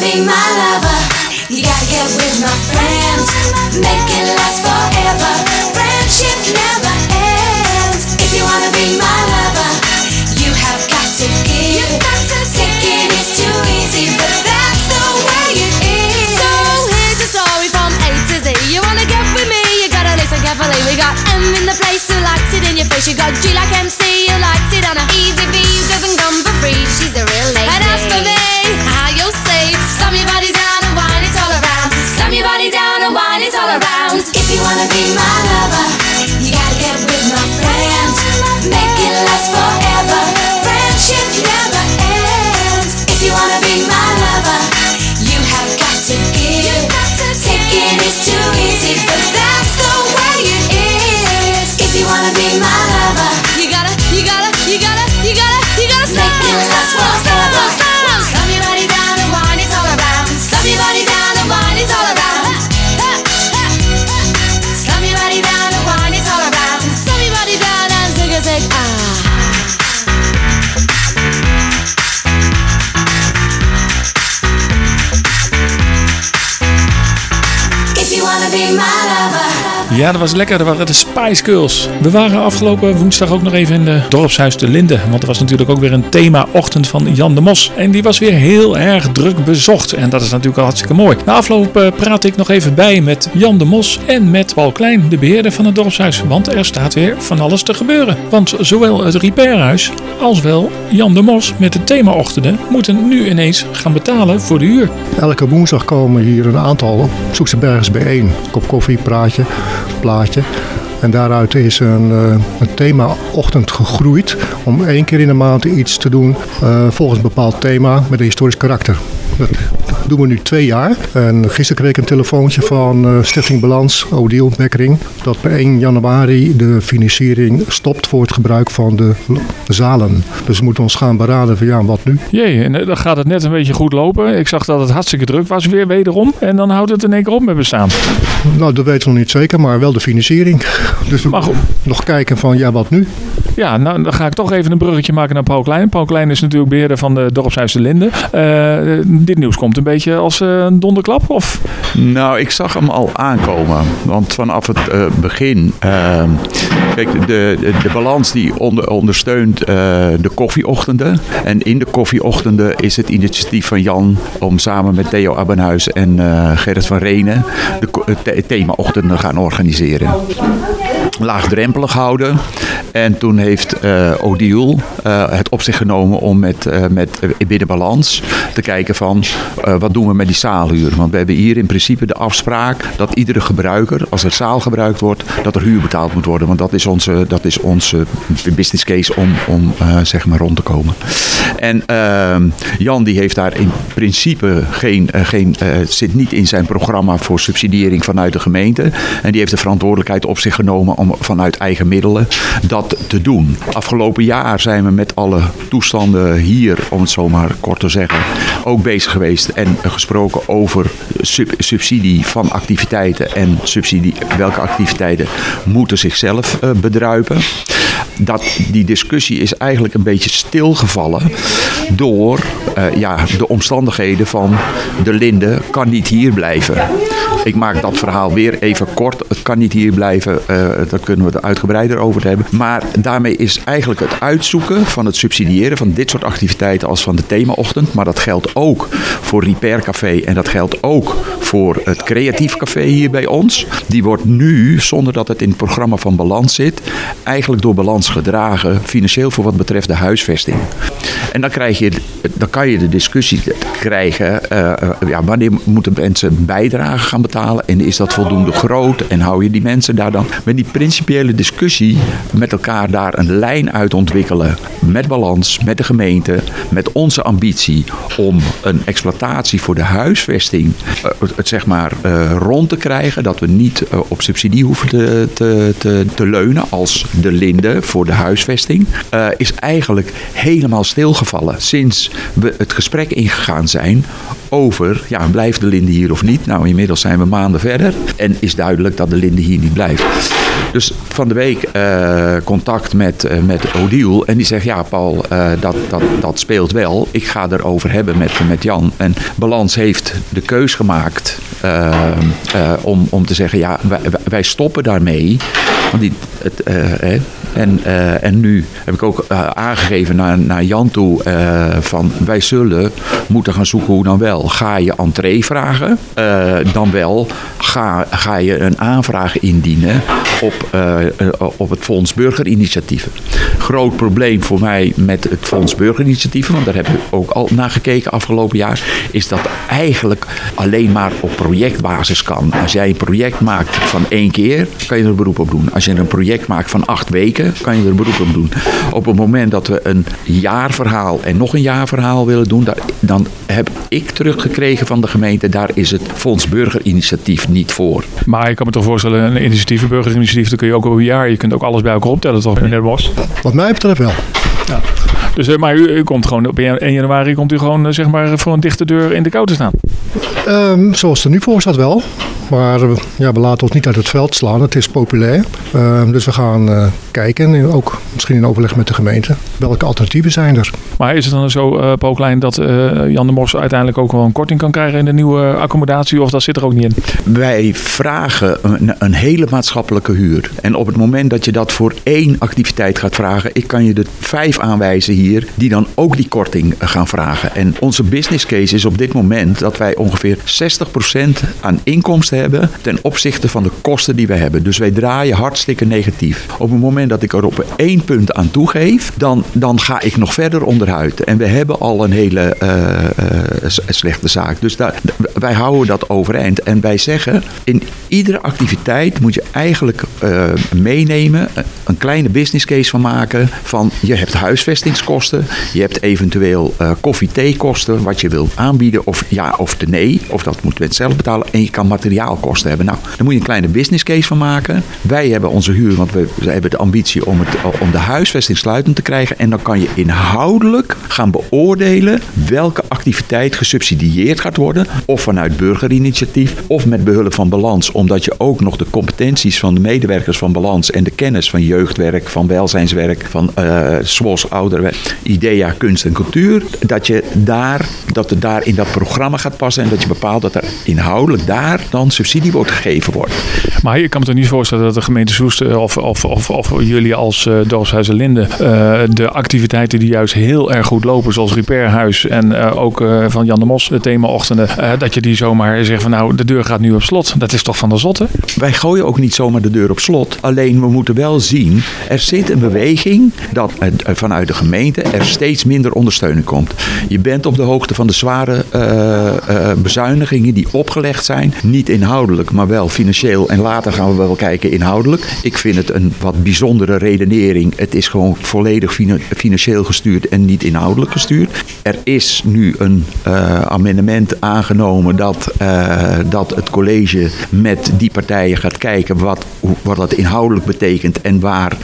be my lover, Ja, dat was lekker. Dat waren de Spice. We waren afgelopen woensdag ook nog even in de dorpshuis de Linde. Want er was natuurlijk ook weer een thema-ochtend van Jan de Mos. En die was weer heel erg druk bezocht. En dat is natuurlijk al hartstikke mooi. Na afloop eh, praat ik nog even bij met Jan de Mos en met Paul Klein, de beheerder van het dorpshuis. Want er staat weer van alles te gebeuren. Want zowel het repairhuis als wel Jan de Mos met de thema-ochtenden moeten nu ineens gaan betalen voor de huur. Elke woensdag komen hier een aantal Zoekse Bergers bijeen. Kop koffie, praatje, plaatje. En daaruit is een, eh, thema-ochtend gegroeid om één keer in de maand iets te doen eh, volgens een bepaald thema met een historisch karakter. Dat doen we nu twee jaar. En gisteren kreeg ik een telefoontje van eh, Stichting Balans, Odile Bekkering, dat per 1 januari de financiering stopt voor het gebruik van de zalen. Dus we moeten ons gaan beraden van ja, wat nu? Jee, en eh, dan gaat het net een beetje goed lopen. Ik zag dat het hartstikke druk was weer wederom. En dan houdt het in één keer op met bestaan. Nou, dat weten we nog niet zeker, maar wel de financiering. Dus we Maar goed. nog kijken van ja, wat nu? Ja, nou dan ga ik toch even een bruggetje maken naar Paul Klein. Paul Klein is natuurlijk beheerder van de dorpshuis de Linde. Eh, dit nieuws komt een beetje als eh, een donderklap, of? Nou, ik zag hem al aankomen. Want vanaf het eh, begin. ehm, kijk, de, de, balans die onder, ondersteunt de koffieochtenden. En in de koffieochtenden is het initiatief van Jan om samen met Theo Abbenhuis en Gerrit van Renen de ko- het the- themaochtenden gaan organiseren laagdrempelig houden. En toen heeft eh Odile eh, het op zich genomen om met, eh, met binnen balans te kijken van wat doen we met die zaalhuur. Want we hebben hier in principe de afspraak dat iedere gebruiker, als er zaal gebruikt wordt, dat er huur betaald moet worden. Want dat is onze, dat is onze business case om, om zeg maar rond te komen. En ehm, Jan die heeft daar in principe geen, geen zit niet in zijn programma voor subsidiëring vanuit de gemeente. En die heeft de verantwoordelijkheid op zich genomen om vanuit eigen middelen dat te doen. Afgelopen jaar zijn we met alle toestanden hier, om het zo maar kort te zeggen, ook bezig geweest en gesproken over sub- subsidie van activiteiten en subsidie welke activiteiten moeten zichzelf eh, bedruipen. Dat, die discussie is eigenlijk een beetje stilgevallen door eh, ja, de omstandigheden van de Linde kan niet hier blijven. Ik maak dat verhaal weer even kort. Het kan niet hier blijven, eh, daar kunnen we het uitgebreider over hebben. Maar daarmee is eigenlijk het uitzoeken van het subsidiëren van dit soort activiteiten als van de themaochtend. Maar dat geldt ook voor Repair Café en dat geldt ook voor het Creatief Café hier bij ons. Die wordt nu, zonder dat het in het programma van Balans zit, eigenlijk door Balans gedragen, financieel voor wat betreft de huisvesting. En dan, krijg je, dan kan je de discussie krijgen, eh, eh, ja, wanneer moeten mensen bijdrage gaan betalen en is dat voldoende groot? En hou je die mensen daar dan met die principiële discussie met elkaar daar een lijn uit ontwikkelen met balans, met de gemeente, met onze ambitie om een exploitatie voor de huisvesting eh, het zeg maar eh, rond te krijgen, dat we niet eh, op subsidie hoeven te, te, te, te leunen als de linde voor de huisvesting, is eigenlijk helemaal stilgevallen sinds we het gesprek ingegaan zijn over, ja, blijft de linde hier of niet? Nou, inmiddels zijn we maanden verder en is duidelijk dat de linde hier niet blijft. Dus van de week eh, contact met, eh, met Odile en die zegt, ja Paul, eh, dat, dat, dat speelt wel. Ik ga erover hebben met, met Jan. En Balans heeft de keus gemaakt om, om te zeggen, ja, wij, wij stoppen daarmee. Want die, het, en, eh, en nu heb ik ook eh, aangegeven naar, naar Jan toe eh, van wij zullen moeten gaan zoeken hoe dan wel. Ga je entree vragen, dan wel ga, ga je een aanvraag indienen op, op het Fonds Burgerinitiatieven. Groot probleem voor mij met het Fonds Burgerinitiatieven, want daar heb ik ook al naar gekeken afgelopen jaar, is dat eigenlijk alleen maar op projectbasis kan. Als jij een project maakt van één keer, kan je er beroep op doen. Als je een project maakt van acht weken, kan je er beroep op doen. Op het moment dat we een jaarverhaal en nog een jaarverhaal willen doen, dan heb ik teruggekregen van de gemeente, daar is het Fonds Burgerinitiatief niet voor. Maar ik kan me toch voorstellen, een initiatief, een burgerinitiatief, dan kun je ook over een jaar, je kunt ook alles bij elkaar optellen, toch, meneer de Bos? Wat mij betreft wel. Dus, eh, maar u, u komt gewoon op 1 januari komt u gewoon, eh, zeg maar, voor een dichte deur in de kou te staan. Ehm, zoals het er nu voor staat wel. Maar eh, ja, we laten ons niet uit het veld slaan. Het is populair. Eh, dus we gaan eh, kijken, en ook misschien in overleg met de gemeente, welke alternatieven zijn er. Maar is het dan zo, eh Paul Klein, dat eh, Jan de Mos uiteindelijk ook wel een korting kan krijgen in de nieuwe accommodatie? Of dat zit er ook niet in? Wij vragen een, een hele maatschappelijke huur. En op het moment dat je dat voor één activiteit gaat vragen, ik kan je er vijf aanwijzen hier, die dan ook die korting gaan vragen. En onze business case is op dit moment dat wij ongeveer 60% aan inkomsten hebben ten opzichte van de kosten die we hebben. Dus wij draaien hartstikke negatief. Op het moment dat ik er op één punt aan toegeef, dan, dan ga ik nog verder onderuit. En we hebben al een hele eh, eh, slechte zaak. Dus daar, wij houden dat overeind. En wij zeggen, in iedere activiteit moet je eigenlijk eh, meenemen, een kleine business case van maken. Van je hebt huisvestingskosten, je hebt eventueel eh koffie-theekosten, wat je wilt aanbieden, of ja of de nee, of dat moet men zelf betalen. En je kan materiaalkosten hebben. Nou, daar moet je een kleine business case van maken. Wij hebben onze huur, want we, hebben de ambitie om, het, om de huisvesting sluitend te krijgen. En dan kan je inhoudelijk gaan beoordelen welke activiteit gesubsidieerd gaat worden. Of vanuit burgerinitiatief, of met behulp van balans. Omdat je ook nog de competenties van de medewerkers van balans en de kennis van jeugdwerk, van welzijnswerk, van eh SWOS, ouderwerk, IDEA, kunst en cultuur. Dat je daar, dat het daar in dat programma gaat passen. En dat je bepaalt dat er inhoudelijk daar dan subsidie wordt gegeven wordt. Maar je kan me toch niet voorstellen dat de gemeente Soest of, of, of, of jullie als eh Dorpshuizen Linde eh, de activiteiten die juist heel erg goed lopen, zoals Repairhuis en eh, ook van Jan de Mos, de themaochtenden, dat je die zomaar zegt van nou, de deur gaat nu op slot. Dat is toch van de zotte? Wij gooien ook niet zomaar de deur op slot. Alleen we moeten wel zien, er zit een beweging dat vanuit de gemeente er steeds minder ondersteuning komt. Je bent op de hoogte van de zware eh, bezuinigingen die opgelegd zijn. Niet inhoudelijk, maar wel financieel. En later gaan we wel kijken inhoudelijk. Ik vind het een wat bijzondere redenering. Het is gewoon volledig fina- financieel gestuurd en niet inhoudelijk gestuurd. Er is nu een eh, amendement aangenomen dat, eh, dat het college met die partijen gaat kijken wat, wat dat inhoudelijk betekent en waar,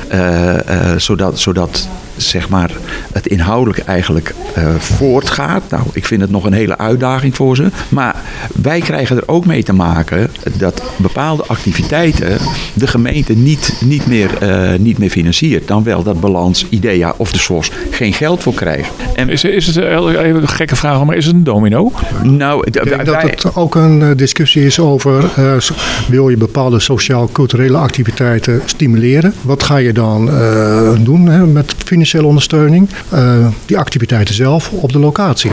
zodat, zodat zeg maar, het inhoudelijk eigenlijk eh, voortgaat. Nou, ik vind het nog een hele uitdaging voor ze. Maar wij krijgen er ook mee te maken dat bepaalde activiteiten de gemeente niet, niet, meer, eh, niet meer financiert. Dan wel dat Balans, IDEA of de SOS geen geld voor krijgen. En Is, is het eh, even een gekke vraag, maar is het een domino? nou, Ik denk dat het ook een discussie is over, eh, wil je bepaalde sociaal-culturele activiteiten stimuleren? Wat ga je dan eh, doen hè, met financiële ondersteuning? Eh, die activiteiten zelf op de locatie.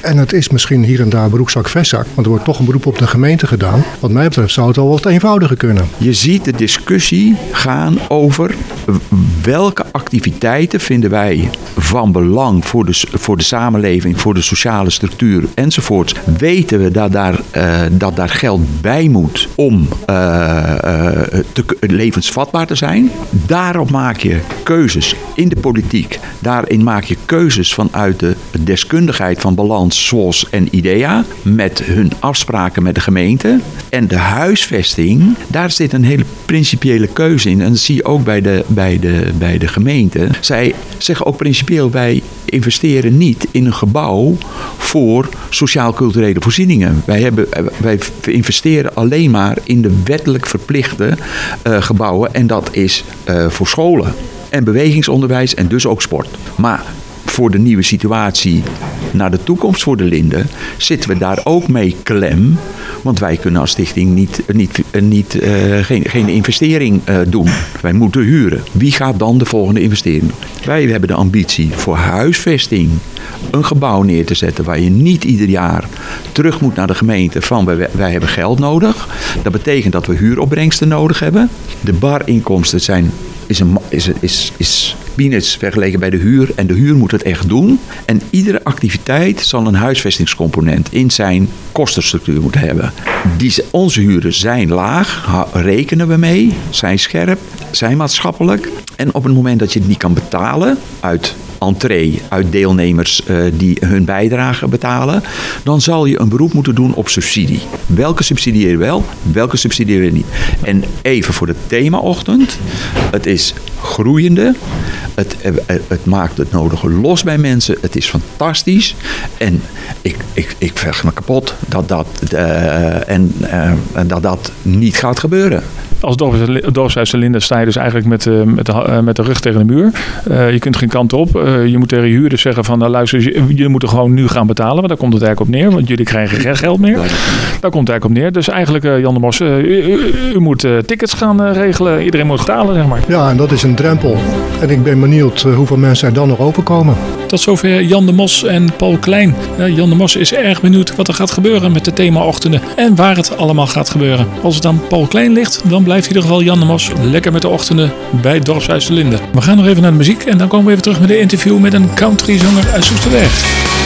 En het is misschien hier en daar broekzak, vestzak, want er wordt toch een beroep op de gemeente gedaan. Wat mij betreft zou het al wat eenvoudiger kunnen. Je ziet de discussie gaan over welke activiteiten vinden wij van belang voor de, voor de samenleving, voor de sociale structuur enzovoorts. Weten we dat daar, eh, dat daar geld bij moet om eh, te, levensvatbaar te zijn? Daarop maak je keuzes in de politiek. Daarin maak je keuzes vanuit de deskundigheid van Balans, SWOS en IDEA. Met hun afspraken met de gemeente. En de huisvesting, daar zit een hele principiële keuze in. En dat zie je ook bij de, bij de, bij de gemeente. Zij zeggen ook principieel, wij investeren niet in een gebouw voor sociaal-culturele voorzieningen. Wij, hebben, wij investeren alleen maar in de wettelijk verplichte eh, gebouwen. En dat is eh, voor scholen en bewegingsonderwijs en dus ook sport. Maar voor de nieuwe situatie naar de toekomst voor de Linden zitten we daar ook mee klem. Want wij kunnen als stichting niet, niet, niet, eh, geen, geen investering eh, doen. Wij moeten huren. Wie gaat dan de volgende investering doen? Wij hebben de ambitie voor huisvesting een gebouw neer te zetten waar je niet ieder jaar terug moet naar de gemeente van wij, wij hebben geld nodig. Dat betekent dat we huuropbrengsten nodig hebben. De barinkomsten zijn, is, een, is, is, is peanuts vergeleken bij de huur. En de huur moet het echt doen. En iedere activiteit zal een huisvestingscomponent in zijn kostenstructuur moeten hebben. Die, onze huren zijn laag, rekenen we mee, zijn scherp, zijn maatschappelijk. En op het moment dat je het niet kan betalen uit entree, uit deelnemers eh, die hun bijdrage betalen, dan zal je een beroep moeten doen op subsidie. Welke subsidieer wel, welke subsidieer niet. En even voor de themaochtend. Het is groeiende. Het, eh, eh, het maakt het nodige los bij mensen. Het is fantastisch. En ik, ik, ik vecht me kapot dat dat, en dat dat niet gaat gebeuren. Als dorps- dorpshuis de Linde sta je dus eigenlijk met, eh, met, de, eh, met de rug tegen de muur. Eh, je kunt geen kant op. Eh, je moet tegen je huurders zeggen van, nou luister, jullie moeten gewoon nu gaan betalen. Want daar komt het eigenlijk op neer. Want jullie krijgen geen geld meer. Daar komt het eigenlijk op neer. Dus eigenlijk, eh, Jan de Mos, eh, u, u- u moet eh, tickets gaan regelen. Iedereen moet betalen, zeg maar. Ja, en dat is een drempel. En ik ben benieuwd hoeveel mensen er dan nog overkomen. Tot zover Jan de Mos en Paul Klein. Ja, Jan de Mos is erg benieuwd wat er gaat gebeuren met de themaochtenden en waar het allemaal gaat gebeuren. Als het aan Paul Klein ligt, dan blijft in ieder geval Jan de Mos lekker met de ochtenden bij Dorpshuis de Linde. We gaan nog even naar de muziek en dan komen we even terug met een interview met een countryzanger uit Soesterberg.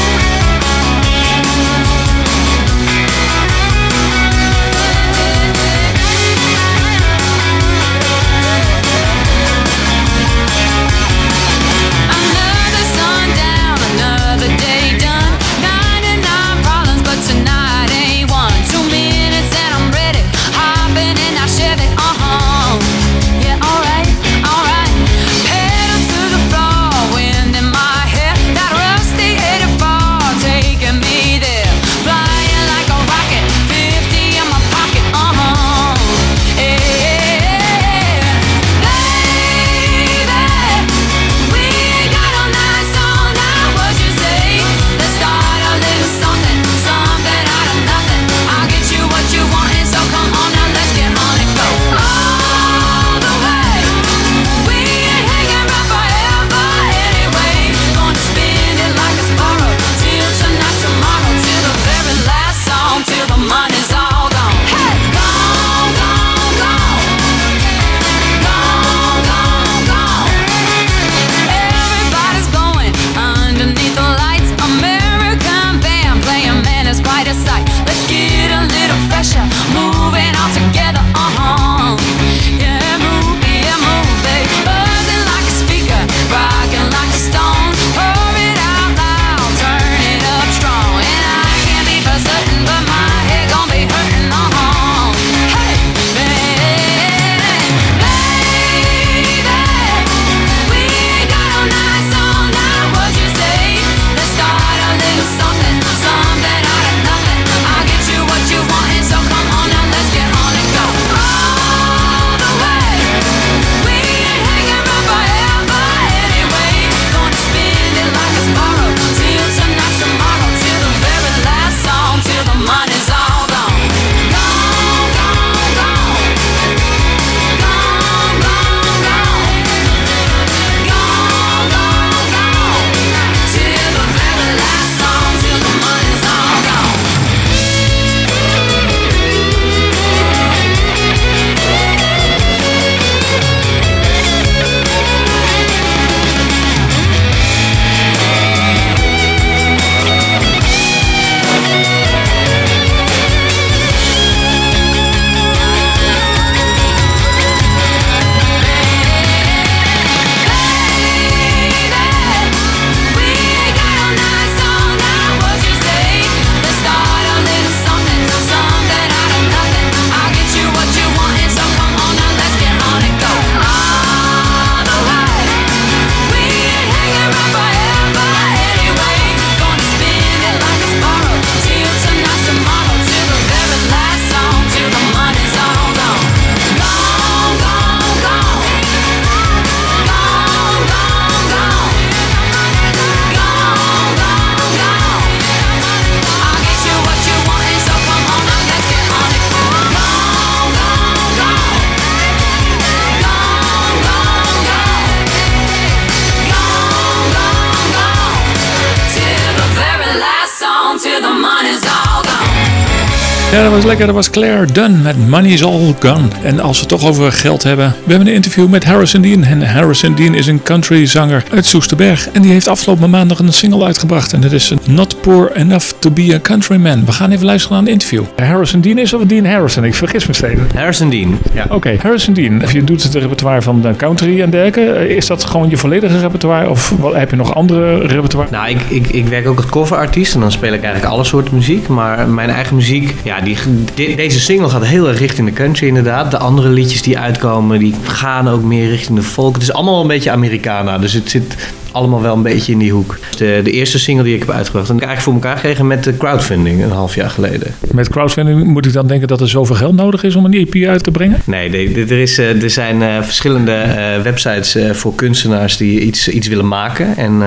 Ja, dat was lekker. Dat was Claire Dunn met Money's All Gone. En als we het toch over geld hebben. We hebben een interview met Harrison Dean. En Harrison Dean is een countryzanger uit Soesterberg. En die heeft afgelopen maandag een single uitgebracht. En dat is Not Poor Enough to Be a Countryman. We gaan even luisteren naar een interview. Harrison Dean is of Dean Harrison? Ik vergis me steeds. Harrison Dean. Ja. Oké, Harrison Dean. Je doet het repertoire van de country en dergelijke. Eh, Is dat gewoon je volledige repertoire? Of heb je nog andere repertoire? Nou, ik, ik, ik werk ook als coverartiest en dan speel ik eigenlijk alle soorten muziek. Maar mijn eigen muziek, ja, die, de- deze single gaat heel erg richting de country inderdaad. De andere liedjes die uitkomen, die gaan ook meer richting de folk. Het is allemaal een beetje Americana, dus het zit allemaal wel een beetje in die hoek. De, de eerste single die ik heb uitgebracht, heb ik eigenlijk voor elkaar gekregen met de crowdfunding een half jaar geleden. Met crowdfunding moet ik dan denken dat er zoveel geld nodig is om een EP uit te brengen? Nee, er, is, eh, er zijn eh, verschillende eh, websites voor kunstenaars die iets, iets willen maken. En,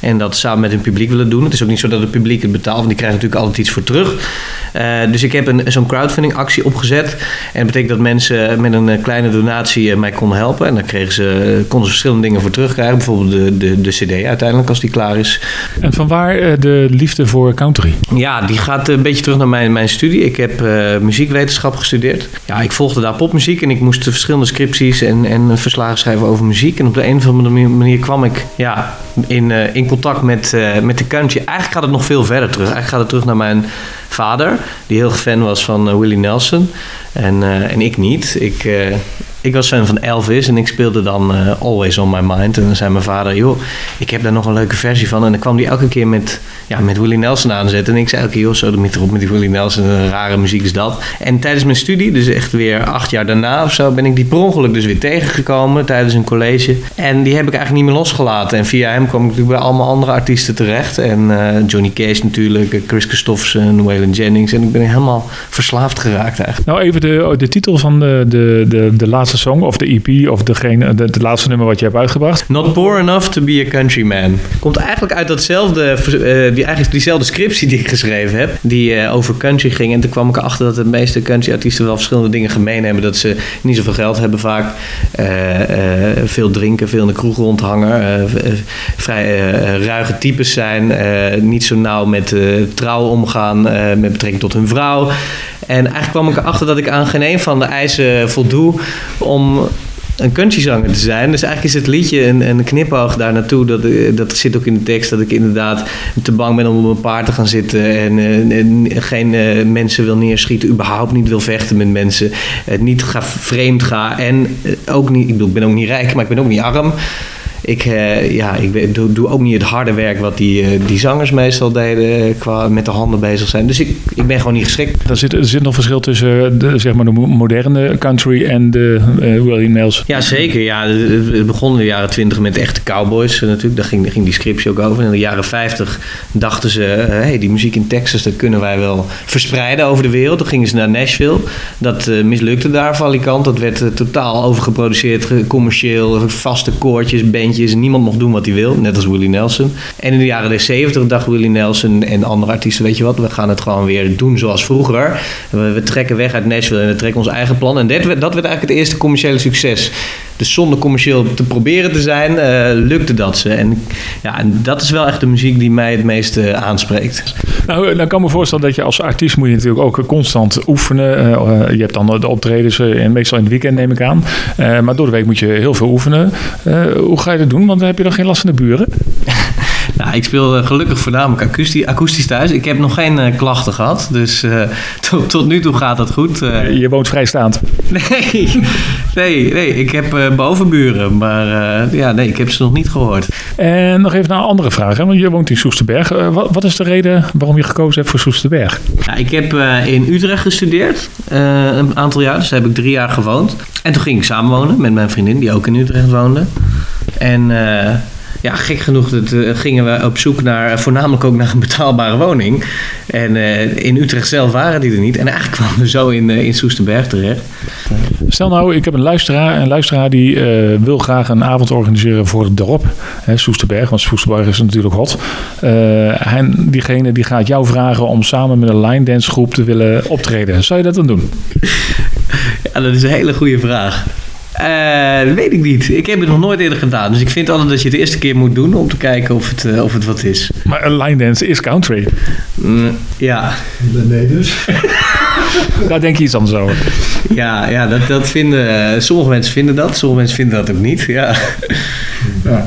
en dat samen met hun publiek willen doen. Het is ook niet zo dat het publiek het betaalt, want die krijgen natuurlijk altijd iets voor terug. Dus ik heb een, zo'n crowdfunding actie opgezet. En dat betekent dat mensen met een kleine donatie mij konden helpen. En dan kregen ze, konden ze verschillende dingen voor terugkrijgen. Bijvoorbeeld de, de, de cd uiteindelijk als die klaar is. En van waar eh, de liefde voor country? Ja, die gaat een beetje terug naar mijn, mijn studie. Ik heb eh, muziekwetenschap gestudeerd. Ja, ik volgde daar popmuziek en ik moest verschillende scripties en, en verslagen schrijven over muziek. En op de een of andere manier- kwam ik ja, in, eh, in contact met, eh, met de country. Eigenlijk gaat het nog veel verder terug. Eigenlijk gaat het terug naar mijn vader, die heel fan was van eh, Willie Nelson. En, eh, en ik niet. Ik, eh, ik was fan van Elvis en ik speelde dan eh, Always On My Mind. En dan zei mijn vader, joh, ik heb daar nog een leuke versie van. En dan kwam hij elke keer met, ja, met Willie Nelson aanzetten. En ik zei elke keer, joh, zo de erop met die Willie Nelson. Een rare muziek is dat. En tijdens mijn studie, dus echt weer acht jaar daarna of zo... ben ik die per ongeluk dus weer tegengekomen tijdens een college. En die heb ik eigenlijk niet meer losgelaten. En via hem kwam ik natuurlijk bij allemaal andere artiesten terecht. En eh, Johnny Cage natuurlijk, eh, Chris Christofferson, Waylon Jennings. En ik ben helemaal verslaafd geraakt eigenlijk. Nou, even de, de titel van de, de, de, de laatste song, of de EP, of degene, de, de laatste nummer wat je hebt uitgebracht. Not poor enough to be a countryman. Komt eigenlijk uit datzelfde, eh, die, eigenlijk diezelfde scriptie die ik geschreven heb. Die eh, over country ging. En toen kwam ik erachter dat de meeste country-artiesten wel verschillende dingen gemeen hebben. Dat ze niet zoveel geld hebben vaak. eh, eh, veel drinken, veel in de kroeg rondhangen. eh, eh, vrij eh, eh, ruige types zijn. eh, niet zo nauw met eh, trouw omgaan eh, met betrekking tot hun vrouw. En eigenlijk kwam ik erachter dat ik aan geen een van de eisen voldoe om een countryzanger te zijn. Dus eigenlijk is het liedje een, een knipoog daar naartoe. Dat, dat zit ook in de tekst dat ik inderdaad te bang ben om op een paard te gaan zitten. En, eh, en geen eh, mensen wil neerschieten. Überhaupt niet wil vechten met mensen. Het niet ga, vreemd ga. En eh, ook niet, ik bedoel, ik ben ook niet rijk, maar ik ben ook niet arm. Ik, eh, ja, ik doe, doe ook niet het harde werk wat die, eh, die zangers meestal deden. eh, qua met de handen bezig zijn. Dus ik, ik ben gewoon niet geschikt. Er zit, er zit nog verschil tussen de, zeg maar de mo- moderne country en de eh Willie Nelson. Ja, zeker. Ja, het begon in de jaren 20 met echte cowboys natuurlijk. Daar ging, daar ging die scriptie ook over. En in de jaren 50 dachten ze, hé, hey, die muziek in Texas, dat kunnen wij wel verspreiden over de wereld. Toen gingen ze naar Nashville. Dat mislukte daar valikant. Dat werd totaal overgeproduceerd, ge- commercieel, vaste koortjes, bandjes. Niemand mocht doen wat hij wil, net als Willie Nelson. En in de jaren 70 dacht Willie Nelson en andere artiesten, weet je wat, we gaan het gewoon weer doen zoals vroeger. We, we trekken weg uit Nashville en we trekken ons eigen plan. En dat dat werd eigenlijk het eerste commerciële succes. Dus zonder commercieel te proberen te zijn, eh, lukte dat ze. En, ja, en dat is wel echt de muziek die mij het meest eh, aanspreekt. Nou, dan kan ik me voorstellen dat je als artiest moet je natuurlijk ook constant oefenen. Eh, je hebt dan de optredens, en meestal in het weekend neem ik aan. Maar door de week moet je heel veel oefenen. Hoe ga je dat doen? Want dan heb je dan geen last van de buren. Nou, ik speel eh, gelukkig voornamelijk akoestisch, akoestisch thuis. Ik heb nog geen eh, klachten gehad, dus eh, <laughs> tot, tot nu toe gaat het goed. Je woont vrijstaand. nee, nee, nee, ik heb bovenburen, maar ja, nee, ik heb ze nog niet gehoord. En nog even naar een andere vraag. Hè? Want je woont in Soesterberg. Wat, wat is de reden waarom je gekozen hebt voor Soesterberg? Ja, ik heb in Utrecht gestudeerd, een aantal jaar, dus daar heb ik drie jaar gewoond. En toen ging ik samenwonen met mijn vriendin, die ook in Utrecht woonde. En ja, gek genoeg dat, eh, gingen we op zoek naar, eh, voornamelijk ook naar een betaalbare woning. En eh, in Utrecht zelf waren die er niet. En eigenlijk kwamen we zo in, in Soesterberg terecht. Stel nou, ik heb een luisteraar. Een luisteraar die wil graag een avond organiseren voor het dorp. Hè, Soesterberg, want Soesterberg is natuurlijk hot. En diegene die gaat jou vragen om samen met een line dance groep te willen optreden. Zou je dat dan doen? Ja, dat is een hele goede vraag. Eh, dat weet ik niet. Ik heb het nog nooit eerder gedaan. Dus ik vind altijd dat je het de eerste keer moet doen om te kijken of het, eh, of het wat is. Maar een line dance is country. Mm, ja. Nee dus. <laughs> Daar denk je iets anders over. Ja, ja dat, dat vinden, eh, sommige mensen vinden dat, sommige mensen vinden dat ook niet. Ja.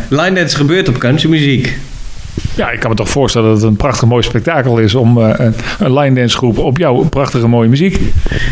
Line dance gebeurt op countrymuziek. Ja, ik kan me toch voorstellen dat het een prachtig mooi spektakel is om eh, een, line dance groep op jouw prachtige mooie muziek.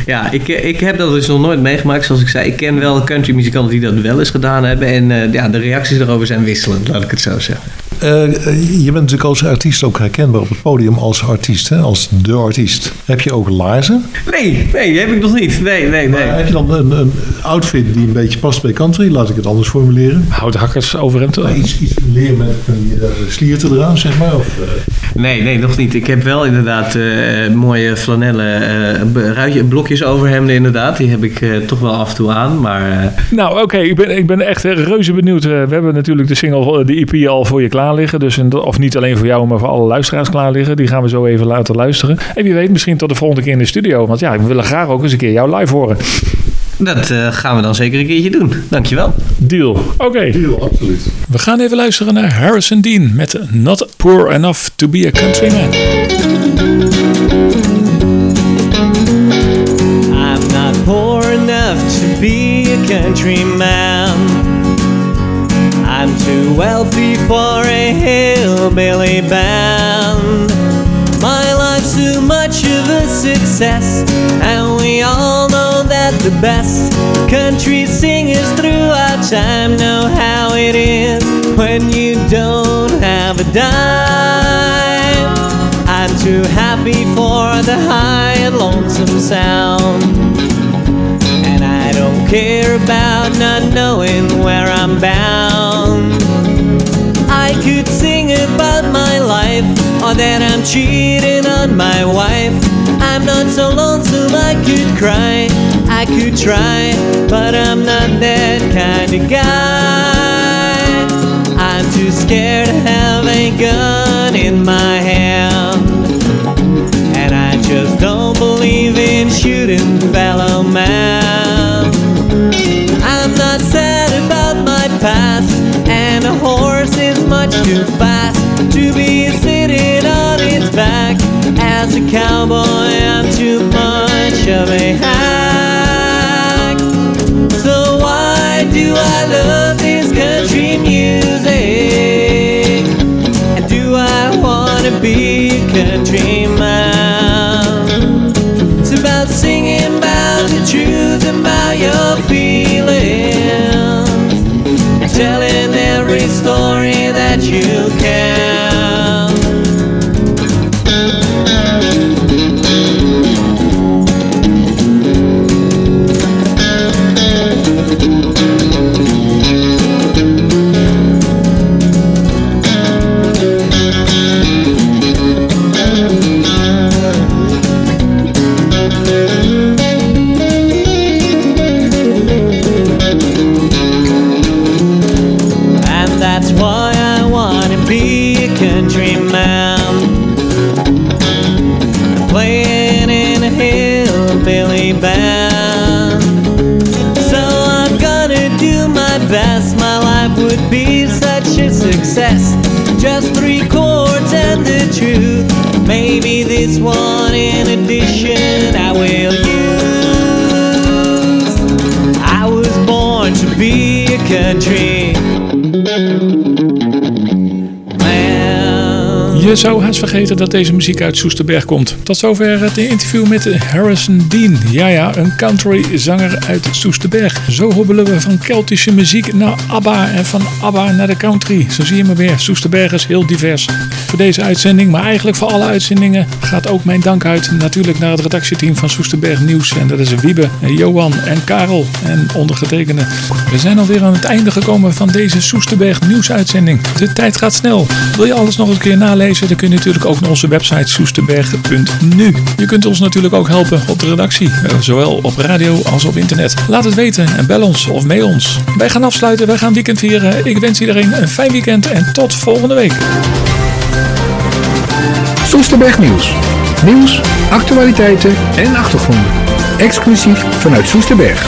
Ja, ik, eh, ik heb dat dus nog nooit meegemaakt. Zoals ik zei, ik ken wel countrymuzikanten die dat wel eens gedaan hebben. En eh, ja, de reacties daarover zijn wisselend, laat ik het zo zeggen. Eh, eh, je bent natuurlijk als artiest ook herkenbaar op het podium als artiest, hè? als de artiest. Heb je ook laarzen? Nee, nee, die heb ik nog niet. Nee, nee, nee. Maar heb je dan een, een outfit die een beetje past bij country? Laat ik het anders formuleren. Houthakkers overhemd. Nou, iets, iets leer met van die uh, slierten eraan, zeg maar. Of, uh... Nee, nee, nog niet. Ik heb wel inderdaad uh, mooie flanellen ruitje, blokjes overhemden inderdaad. Die heb ik toch wel af en toe aan, maar... Nou, oké. Okay. Ik, ben, ik ben echt reuze benieuwd. we hebben natuurlijk de single, de EP al voor je klaar liggen. Dus, of niet alleen voor jou, maar voor alle luisteraars klaar liggen. Die gaan we zo even laten luisteren. En wie weet, misschien tot de volgende keer in de studio. Want ja, we willen graag ook eens een keer jou live horen. Dat uh, gaan we dan zeker een keertje doen. Dankjewel. Deal. Oké. Okay. Deal, absoluut. We gaan even luisteren naar Harrison Dean met Not Poor Enough to be a Countryman. I'm not poor enough to be a countryman. Wealthy for a hillbilly band. My life's too much of a success, and we all know that the best country singers through throughout time know how it is when you don't have a dime. I'm too happy for the high and lonesome sound. And I don't care about not knowing where I'm bound. Could sing about my life, or that I'm cheating on my wife. I'm not so lonesome I could cry. I could try, but I'm not that kind of guy. I'm too scared to have a gun in my hand. And I just don't believe in shooting fellow man. Too fast to be sitting on its back. As a cowboy, I'm too much of a hack. So why do I love this country music? And do I wanna be a you can. Zou haast vergeten dat deze muziek uit Soesterberg komt. Tot zover het interview met Harrison Dean. Ja, ja, een country-zanger uit Soesterberg. Zo hobbelen we van Keltische muziek naar ABBA en van ABBA naar de country. Zo zie je maar weer. Soesterberg is heel divers. Voor deze uitzending, maar eigenlijk voor alle uitzendingen, gaat ook mijn dank uit natuurlijk naar het redactieteam van Soesterberg Nieuws. En dat is Wiebe, Johan en Karel en ondergetekende. We zijn alweer aan het einde gekomen van deze Soesterberg nieuwsuitzending. De tijd gaat snel. Wil je alles nog een keer nalezen? Dan kun je natuurlijk ook naar onze website soesterberg.nu. Je kunt ons natuurlijk ook helpen op de redactie, eh, zowel op radio als op internet. Laat het weten en bel ons of mail ons. Wij gaan afsluiten, wij gaan weekend vieren. Ik wens iedereen een fijn weekend en tot volgende week. Soesterberg Nieuws. Nieuws, actualiteiten en achtergronden. Exclusief vanuit Soesterberg.